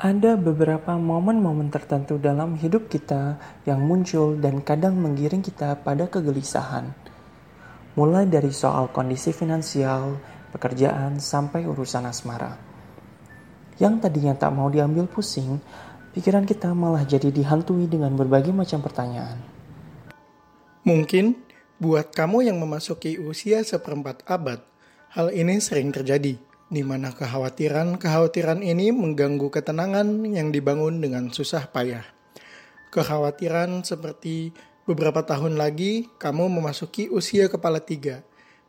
Ada beberapa momen-momen tertentu dalam hidup kita yang muncul dan kadang menggiring kita pada kegelisahan. Mulai dari soal kondisi finansial, pekerjaan, sampai urusan asmara. Yang tadinya tak mau diambil pusing, pikiran kita malah jadi dihantui dengan berbagai macam pertanyaan. Mungkin buat kamu yang memasuki usia seperempat abad, hal ini sering terjadi di mana kekhawatiran-kekhawatiran ini mengganggu ketenangan yang dibangun dengan susah payah. Kekhawatiran seperti beberapa tahun lagi kamu memasuki usia kepala tiga,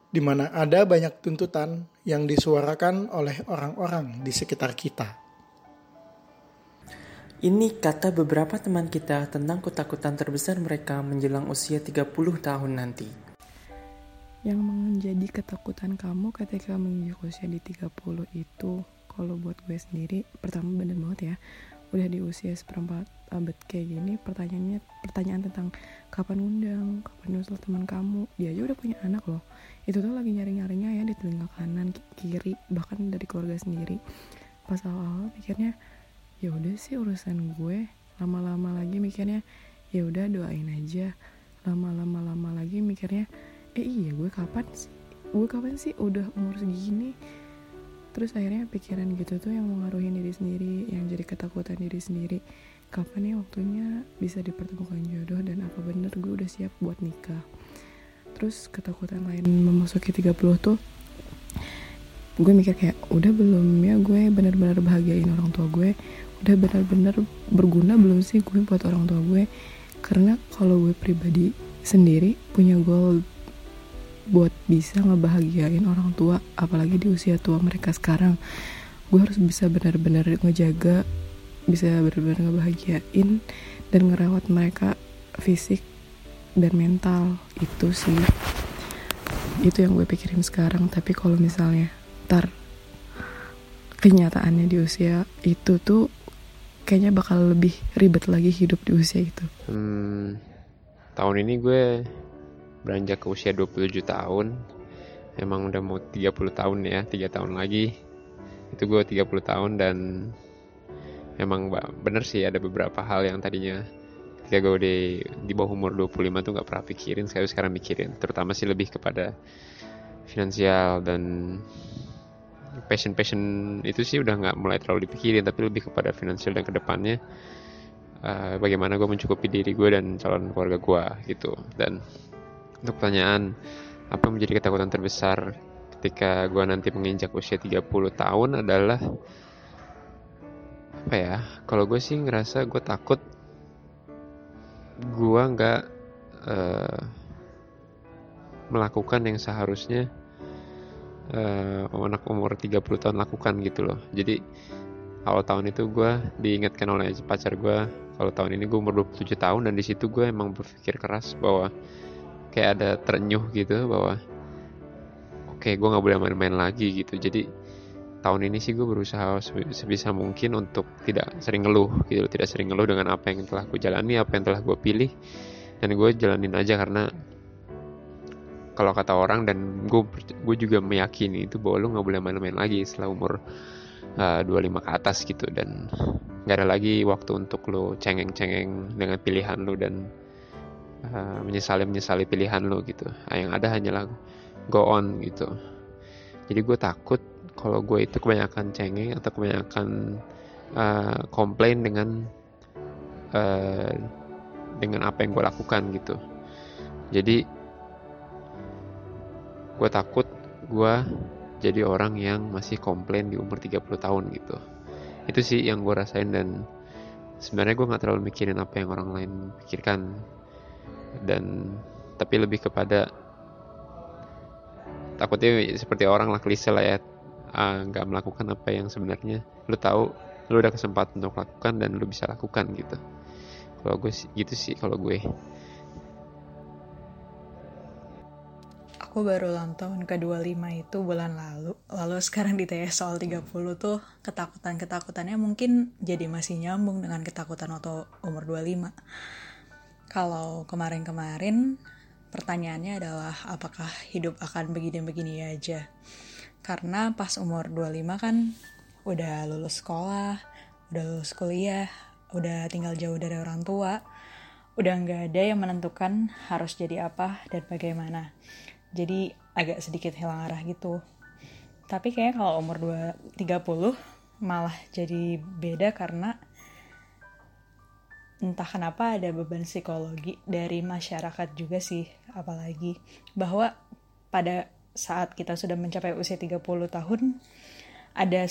di mana ada banyak tuntutan yang disuarakan oleh orang-orang di sekitar kita. Ini kata beberapa teman kita tentang ketakutan terbesar mereka menjelang usia 30 tahun nanti yang menjadi ketakutan kamu ketika menginjak usia di 30 itu kalau buat gue sendiri pertama bener banget ya udah di usia seperempat abad kayak gini pertanyaannya pertanyaan tentang kapan undang kapan nyusul teman kamu dia aja udah punya anak loh. Itu tuh lagi nyari nyarinya ya di telinga kanan kiri bahkan dari keluarga sendiri. Pas awal-awal mikirnya ya udah sih urusan gue lama-lama lagi mikirnya ya udah doain aja. Lama-lama lama lagi mikirnya eh iya gue kapan sih? Gue kapan sih udah umur segini? Terus akhirnya pikiran gitu tuh yang mengaruhi diri sendiri yang jadi ketakutan diri sendiri. Kapan ya waktunya bisa dipertemukan jodoh dan apa bener gue udah siap buat nikah? Terus ketakutan lain memasuki 30 tuh gue mikir kayak udah belum ya gue bener-bener bahagiain orang tua gue? Udah bener-bener berguna belum sih gue buat orang tua gue? Karena kalau gue pribadi sendiri punya goal buat bisa ngebahagiain orang tua apalagi di usia tua mereka sekarang. Gue harus bisa benar-benar ngejaga bisa benar-benar ngebahagiain dan ngerawat mereka fisik dan mental. Itu sih. Itu yang gue pikirin sekarang. Tapi kalau misalnya tar kenyataannya di usia itu tuh kayaknya bakal lebih ribet lagi hidup di usia itu. Hmm, tahun ini gue beranjak ke usia 27 tahun. Emang udah mau 30 tahun ya 3 tahun lagi. Itu gue 30 tahun dan emang bener sih ada beberapa hal yang tadinya ketika gue di, di bawah umur 25 tuh gak pernah pikirin sekarang sekarang mikirin. Terutama sih lebih kepada finansial dan passion passion itu sih udah nggak mulai terlalu dipikirin tapi lebih kepada finansial dan ke depannya uh, bagaimana gue mencukupi diri gue dan calon keluarga gue gitu. Dan untuk pertanyaan, apa menjadi ketakutan terbesar ketika gue nanti menginjak usia 30 tahun adalah apa ya? Kalau gue sih ngerasa gue takut gue nggak uh, melakukan yang seharusnya uh, anak umur 30 tahun lakukan gitu loh. Jadi awal tahun itu gue diingatkan oleh pacar gue kalau tahun ini gue umur 27 tahun dan di situ gue emang berpikir keras bahwa kayak ada terenyuh gitu bahwa oke okay, gue nggak boleh main-main lagi gitu. Jadi tahun ini sih gue berusaha sebisa mungkin untuk tidak sering ngeluh gitu tidak sering ngeluh dengan apa yang telah gue jalani apa yang telah gue pilih. Dan gue jalanin aja karena kalau kata orang dan gue gue juga meyakini itu bahwa lu nggak boleh main-main lagi setelah umur uh, 25 ke atas gitu. Dan nggak ada lagi waktu untuk lo cengeng-cengeng dengan pilihan lo dan uh, menyesali menyesali pilihan lo gitu. Nah, yang ada hanyalah go on gitu. Jadi gue takut kalau gue itu kebanyakan cengeng atau kebanyakan uh, komplain dengan uh, dengan apa yang gue lakukan gitu. Jadi gue takut gue jadi orang yang masih komplain di umur 30 tahun gitu. Itu sih yang gue rasain dan sebenarnya gue nggak terlalu mikirin apa yang orang lain pikirkan dan tapi lebih kepada takutnya seperti orang lah klise lah ya ah, nggak uh, melakukan apa yang sebenarnya. Lu tahu lu udah kesempatan untuk lakukan dan lu bisa lakukan gitu. Kalau gue gitu sih kalau gue. Aku baru ulang tahun ke-25 itu bulan lalu. Lalu sekarang ditanya soal 30 tuh ketakutan-ketakutannya mungkin jadi masih nyambung dengan ketakutan waktu umur 25 kalau kemarin-kemarin pertanyaannya adalah apakah hidup akan begini-begini aja. Karena pas umur 25 kan udah lulus sekolah, udah lulus kuliah, udah tinggal jauh dari orang tua, udah nggak ada yang menentukan harus jadi apa dan bagaimana. Jadi agak sedikit hilang arah gitu. Tapi kayaknya kalau umur 2, 30 malah jadi beda karena entah kenapa ada beban psikologi dari masyarakat juga sih apalagi bahwa pada saat kita sudah mencapai usia 30 tahun ada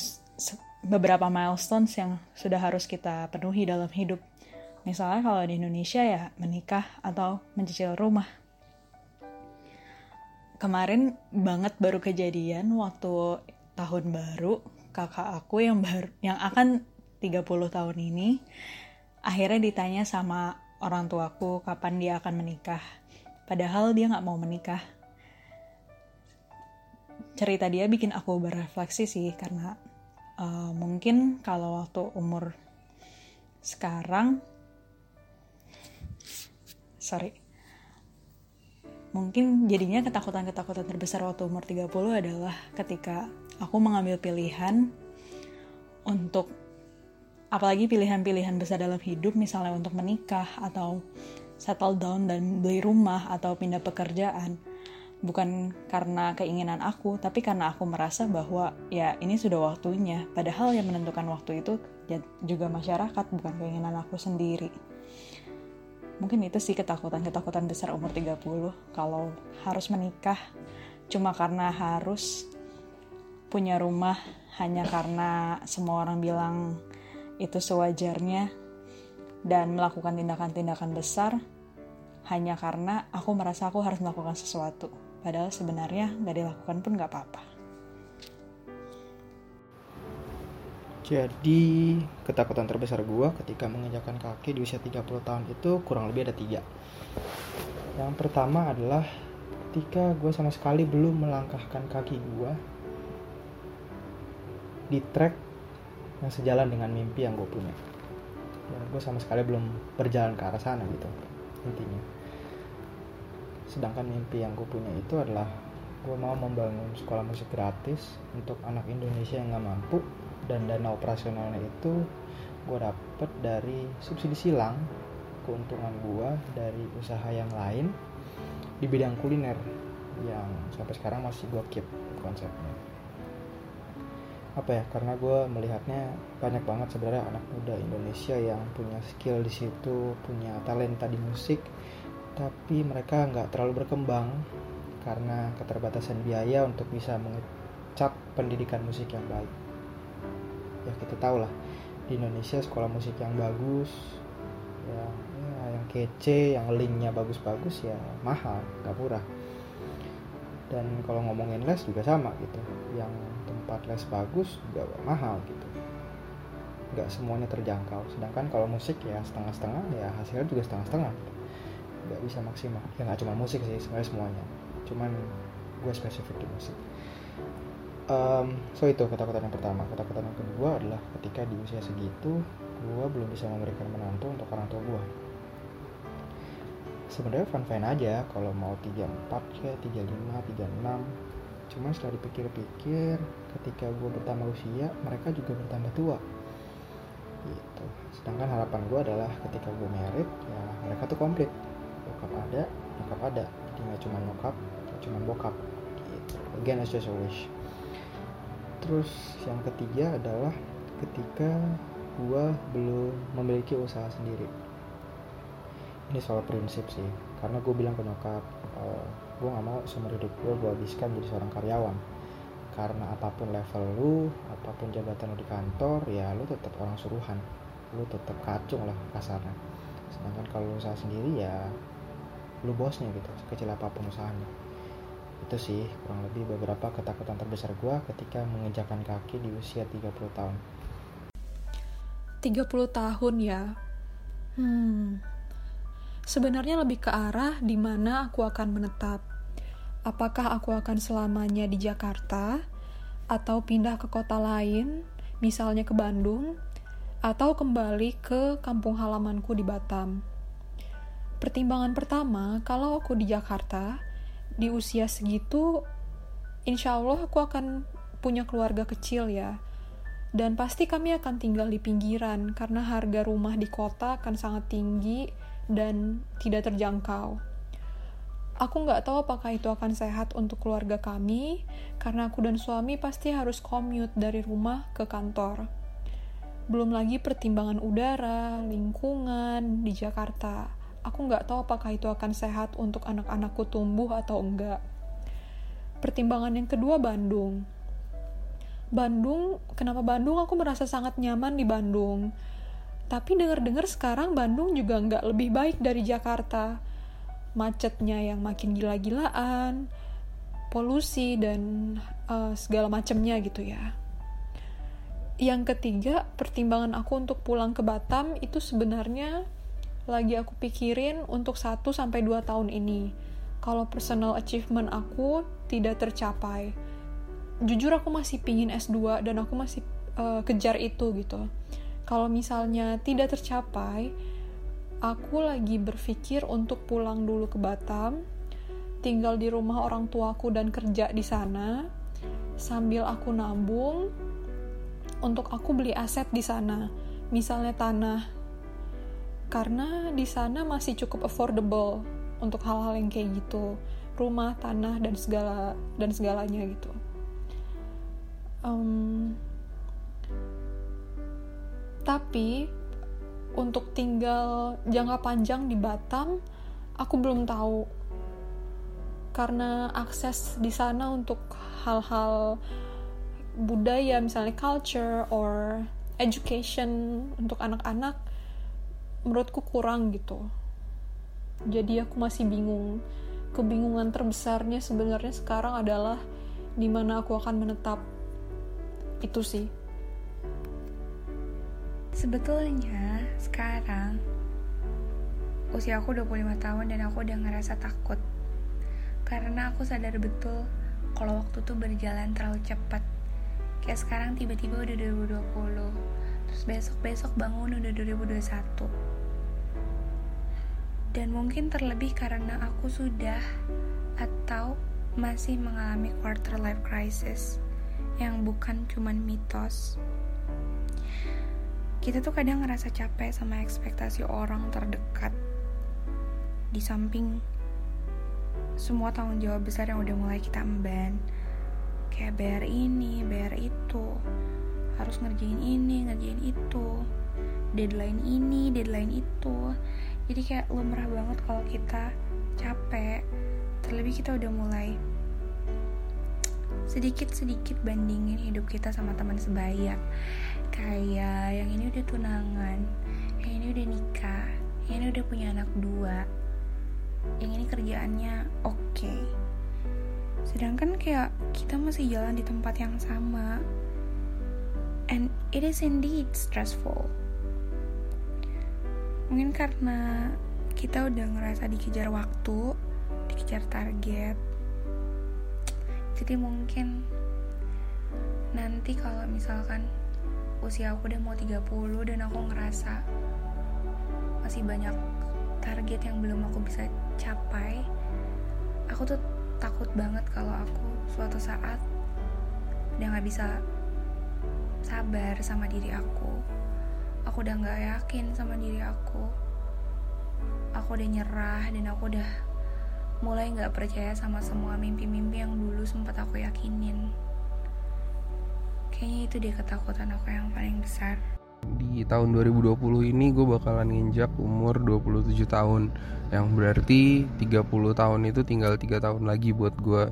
beberapa milestones yang sudah harus kita penuhi dalam hidup. Misalnya kalau di Indonesia ya menikah atau mencicil rumah. Kemarin banget baru kejadian waktu tahun baru kakak aku yang baru yang akan 30 tahun ini akhirnya ditanya sama orang tuaku kapan dia akan menikah. Padahal dia nggak mau menikah. Cerita dia bikin aku berefleksi sih karena uh, mungkin kalau waktu umur sekarang sorry mungkin jadinya ketakutan-ketakutan terbesar waktu umur 30 adalah ketika aku mengambil pilihan untuk apalagi pilihan-pilihan besar dalam hidup misalnya untuk menikah atau settle down dan beli rumah atau pindah pekerjaan bukan karena keinginan aku, tapi karena aku merasa bahwa ya ini sudah waktunya. Padahal yang menentukan waktu itu ya juga masyarakat, bukan keinginan aku sendiri. Mungkin itu sih ketakutan-ketakutan besar umur 30 kalau harus menikah cuma karena harus punya rumah hanya karena semua orang bilang itu sewajarnya dan melakukan tindakan-tindakan besar hanya karena aku merasa aku harus melakukan sesuatu. Padahal sebenarnya nggak dilakukan pun nggak apa-apa. Jadi ketakutan terbesar gue ketika menginjakan kaki di usia 30 tahun itu kurang lebih ada tiga. Yang pertama adalah ketika gue sama sekali belum melangkahkan kaki gue di track yang sejalan dengan mimpi yang gue punya. Dan gue sama sekali belum berjalan ke arah sana gitu intinya sedangkan mimpi yang gue punya itu adalah gue mau membangun sekolah musik gratis untuk anak Indonesia yang nggak mampu dan dana operasionalnya itu gue dapet dari subsidi silang keuntungan gue dari usaha yang lain di bidang kuliner yang sampai sekarang masih gue keep konsepnya apa ya karena gue melihatnya banyak banget sebenarnya anak muda Indonesia yang punya skill di situ punya talenta di musik tapi mereka nggak terlalu berkembang karena keterbatasan biaya untuk bisa mengecap pendidikan musik yang baik. Ya kita tahu lah di Indonesia sekolah musik yang bagus, yang ya, yang kece, yang linknya bagus-bagus ya mahal, nggak murah. Dan kalau ngomongin les juga sama gitu, yang tempat les bagus juga mahal gitu. Nggak semuanya terjangkau. Sedangkan kalau musik ya setengah-setengah ya hasilnya juga setengah-setengah nggak bisa maksimal. Ya nggak cuma musik sih sebenarnya semuanya. Cuman gue spesifik di musik. Um, so itu ketakutan yang pertama. Ketakutan yang kedua adalah ketika di usia segitu gue belum bisa memberikan menantu untuk orang tua gue sebenarnya fun fine aja kalau mau 34 ya 35 36 cuma setelah dipikir-pikir ketika gue bertambah usia mereka juga bertambah tua. Gitu. Sedangkan harapan gue adalah ketika gue merit ya mereka tuh komplit. Bokap ada nyokap ada. Jadi nggak cuma nyokap nggak cuma bokap. Gitu. Again it's just a wish. Terus yang ketiga adalah ketika gua belum memiliki usaha sendiri. Ini soal prinsip sih. Karena gue bilang ke nyokap eh, gue nggak mau seumur hidup gue gue habiskan jadi seorang karyawan. Karena apa pun level lu apa pun jabatan lu di kantor ya lu tetap orang suruhan. Lu tetap kacung lah kasarnya. Sedangkan kalau usaha sendiri ya lu bosnya gitu sekecil apa pun usahanya. Itu sih kurang lebih beberapa ketakutan terbesar gue ketika mengejakan kaki di usia 30 tahun. 30 tahun ya? Hmm. Sebenarnya lebih ke arah di mana aku akan menetap apakah aku akan selamanya di Jakarta atau pindah ke kota lain misalnya ke Bandung atau kembali ke kampung halamanku di Batam Pertimbangan pertama, kalau aku di Jakarta, di usia segitu, insya Allah aku akan punya keluarga kecil ya. Dan pasti kami akan tinggal di pinggiran karena harga rumah di kota akan sangat tinggi dan tidak terjangkau. Aku nggak tahu apakah itu akan sehat untuk keluarga kami, karena aku dan suami pasti harus commute dari rumah ke kantor. Belum lagi pertimbangan udara, lingkungan di Jakarta. Aku nggak tahu apakah itu akan sehat untuk anak-anakku tumbuh atau enggak. Pertimbangan yang kedua Bandung. Bandung, kenapa Bandung? Aku merasa sangat nyaman di Bandung. Tapi dengar-dengar sekarang Bandung juga nggak lebih baik dari Jakarta. Macetnya yang makin gila-gilaan, polusi dan uh, segala macamnya gitu ya. Yang ketiga, pertimbangan aku untuk pulang ke Batam itu sebenarnya lagi aku pikirin untuk 1 sampai 2 tahun ini. Kalau personal achievement aku tidak tercapai jujur aku masih pingin S2 dan aku masih uh, kejar itu gitu kalau misalnya tidak tercapai aku lagi berpikir untuk pulang dulu ke Batam tinggal di rumah orang tuaku dan kerja di sana sambil aku nabung untuk aku beli aset di sana misalnya tanah. Karena di sana masih cukup affordable untuk hal-hal yang kayak gitu rumah tanah dan segala dan segalanya gitu. Um, tapi untuk tinggal jangka panjang di Batam aku belum tahu. Karena akses di sana untuk hal-hal budaya misalnya culture or education untuk anak-anak menurutku kurang gitu. Jadi aku masih bingung. Kebingungan terbesarnya sebenarnya sekarang adalah di mana aku akan menetap. Itu sih. Sebetulnya sekarang usia aku 25 tahun dan aku udah ngerasa takut. Karena aku sadar betul kalau waktu tuh berjalan terlalu cepat. Kayak sekarang tiba-tiba udah 2020 terus besok-besok bangun udah 2021 dan mungkin terlebih karena aku sudah atau masih mengalami quarter life crisis yang bukan cuman mitos. Kita tuh kadang ngerasa capek sama ekspektasi orang terdekat. Di samping semua tanggung jawab besar yang udah mulai kita emban. Kayak bayar ini, bayar itu. Harus ngerjain ini, ngerjain itu. Deadline ini, deadline itu. Jadi kayak lumrah banget kalau kita capek. Terlebih kita udah mulai sedikit-sedikit bandingin hidup kita sama teman sebaya kayak yang ini udah tunangan yang ini udah nikah yang ini udah punya anak dua yang ini kerjaannya oke okay. sedangkan kayak kita masih jalan di tempat yang sama and it is indeed stressful mungkin karena kita udah ngerasa dikejar waktu dikejar target jadi mungkin nanti kalau misalkan usia aku udah mau 30 dan aku ngerasa masih banyak target yang belum aku bisa capai aku tuh takut banget kalau aku suatu saat udah gak bisa sabar sama diri aku aku udah gak yakin sama diri aku aku udah nyerah dan aku udah mulai nggak percaya sama semua mimpi-mimpi yang dulu sempat aku yakinin. Kayaknya itu deh ketakutan aku yang paling besar. Di tahun 2020 ini gue bakalan nginjak umur 27 tahun. Yang berarti 30 tahun itu tinggal 3 tahun lagi buat gue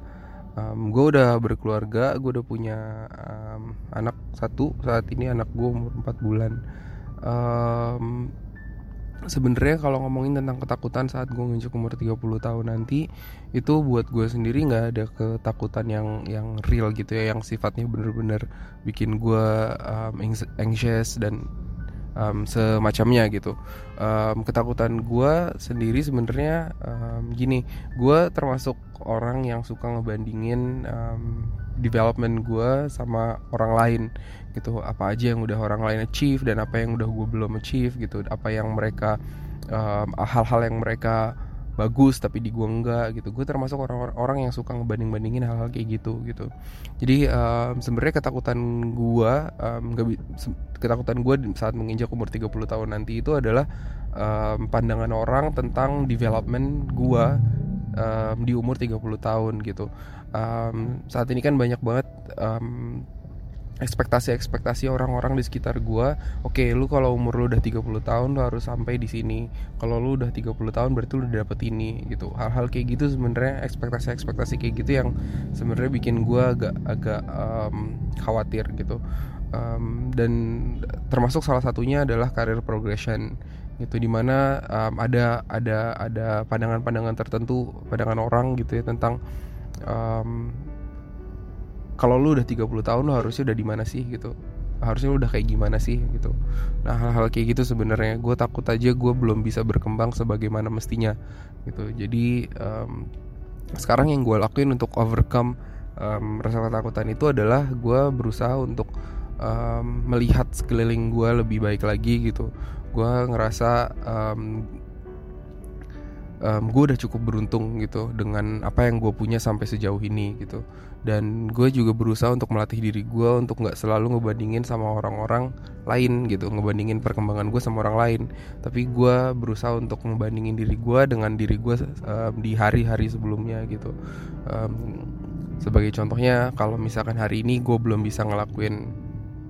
um, Gue udah berkeluarga, gue udah punya um, anak satu. Saat ini anak gue umur 4 bulan. Um, sebenarnya kalau ngomongin tentang ketakutan saat gue nginjek umur 30 tahun nanti itu buat gue sendiri nggak ada ketakutan yang yang real gitu ya yang sifatnya bener-bener bikin gue um, anxious dan um, semacamnya gitu. Um, ketakutan gue sendiri sebenarnya um, gini gue termasuk orang yang suka ngebandingin um, development gue sama orang lain gitu apa aja yang udah orang lain achieve dan apa yang udah gue belum achieve gitu apa yang mereka hal hal-hal yang mereka bagus tapi di gue enggak gitu. Gue termasuk orang-orang yang suka ngebanding bandingin hal-hal kayak gitu gitu. Jadi um, sebenarnya ketakutan gue um, ketakutan gue saat menginjak umur 30 tahun nanti itu adalah um, pandangan orang tentang development gue um, di umur 30 tahun gitu. Um, saat ini kan banyak banget um, ekspektasi-ekspektasi orang-orang di sekitar gua. Oke, okay, lu kalau umur lu udah 30 tahun lu harus sampai di sini. Kalau lu udah 30 tahun berarti lu udah dapet ini gitu. Hal-hal kayak gitu sebenarnya ekspektasi-ekspektasi kayak gitu yang sebenarnya bikin gua agak agak um, khawatir gitu. Um, dan termasuk salah satunya adalah karir progression gitu di mana um, ada ada ada pandangan-pandangan tertentu pandangan orang gitu ya tentang um, kalau lu udah 30 tahun lu harusnya udah di mana sih gitu? Harusnya lu udah kayak gimana sih gitu? Nah hal-hal kayak gitu sebenarnya gue takut aja gue belum bisa berkembang sebagaimana mestinya gitu. Jadi um, sekarang yang gue lakuin untuk overcome um, rasa ketakutan itu adalah gue berusaha untuk um, melihat sekeliling gue lebih baik lagi gitu. Gue ngerasa um, um, gue udah cukup beruntung gitu dengan apa yang gue punya sampai sejauh ini gitu. Dan gue juga berusaha untuk melatih diri gue untuk nggak selalu ngebandingin sama orang-orang lain gitu ngebandingin perkembangan gue sama orang lain. Tapi gue berusaha untuk ngebandingin diri gue dengan diri gue um, di hari-hari sebelumnya gitu. Um, sebagai contohnya kalau misalkan hari ini gue belum bisa ngelakuin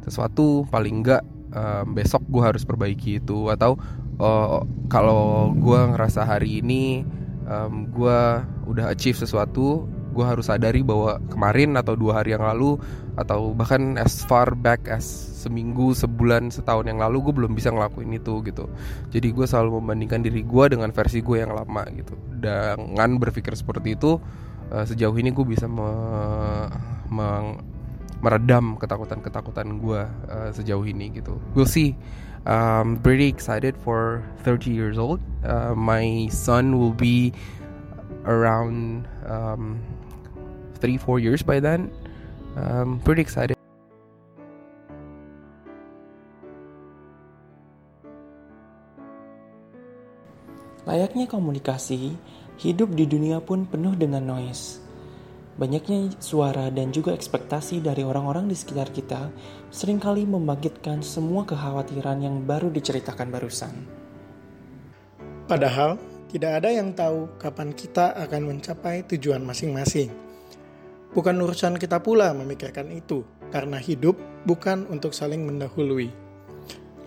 sesuatu paling enggak um, besok gue harus perbaiki itu atau uh, kalau gue ngerasa hari ini um, gue udah achieve sesuatu gue harus sadari bahwa kemarin atau dua hari yang lalu atau bahkan as far back as seminggu sebulan setahun yang lalu gue belum bisa ngelakuin itu gitu. Jadi gue selalu membandingkan diri gue dengan versi gue yang lama gitu. Dengan berpikir seperti itu uh, sejauh ini gue bisa me, me, meredam ketakutan-ketakutan gue uh, sejauh ini gitu. We'll see I'm pretty excited for 30 years old. Uh, my son will be around um, three, four years by then. I'm pretty excited. Layaknya komunikasi, hidup di dunia pun penuh dengan noise. Banyaknya suara dan juga ekspektasi dari orang-orang di sekitar kita sering kali membangkitkan semua kekhawatiran yang baru diceritakan barusan. Padahal, tidak ada yang tahu kapan kita akan mencapai tujuan masing-masing. Bukan urusan kita pula memikirkan itu, karena hidup bukan untuk saling mendahului.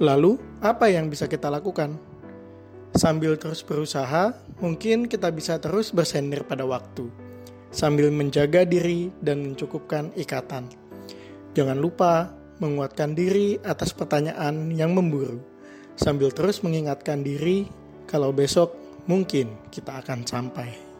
Lalu, apa yang bisa kita lakukan? Sambil terus berusaha, mungkin kita bisa terus bersender pada waktu sambil menjaga diri dan mencukupkan ikatan. Jangan lupa menguatkan diri atas pertanyaan yang memburu, sambil terus mengingatkan diri kalau besok mungkin kita akan sampai.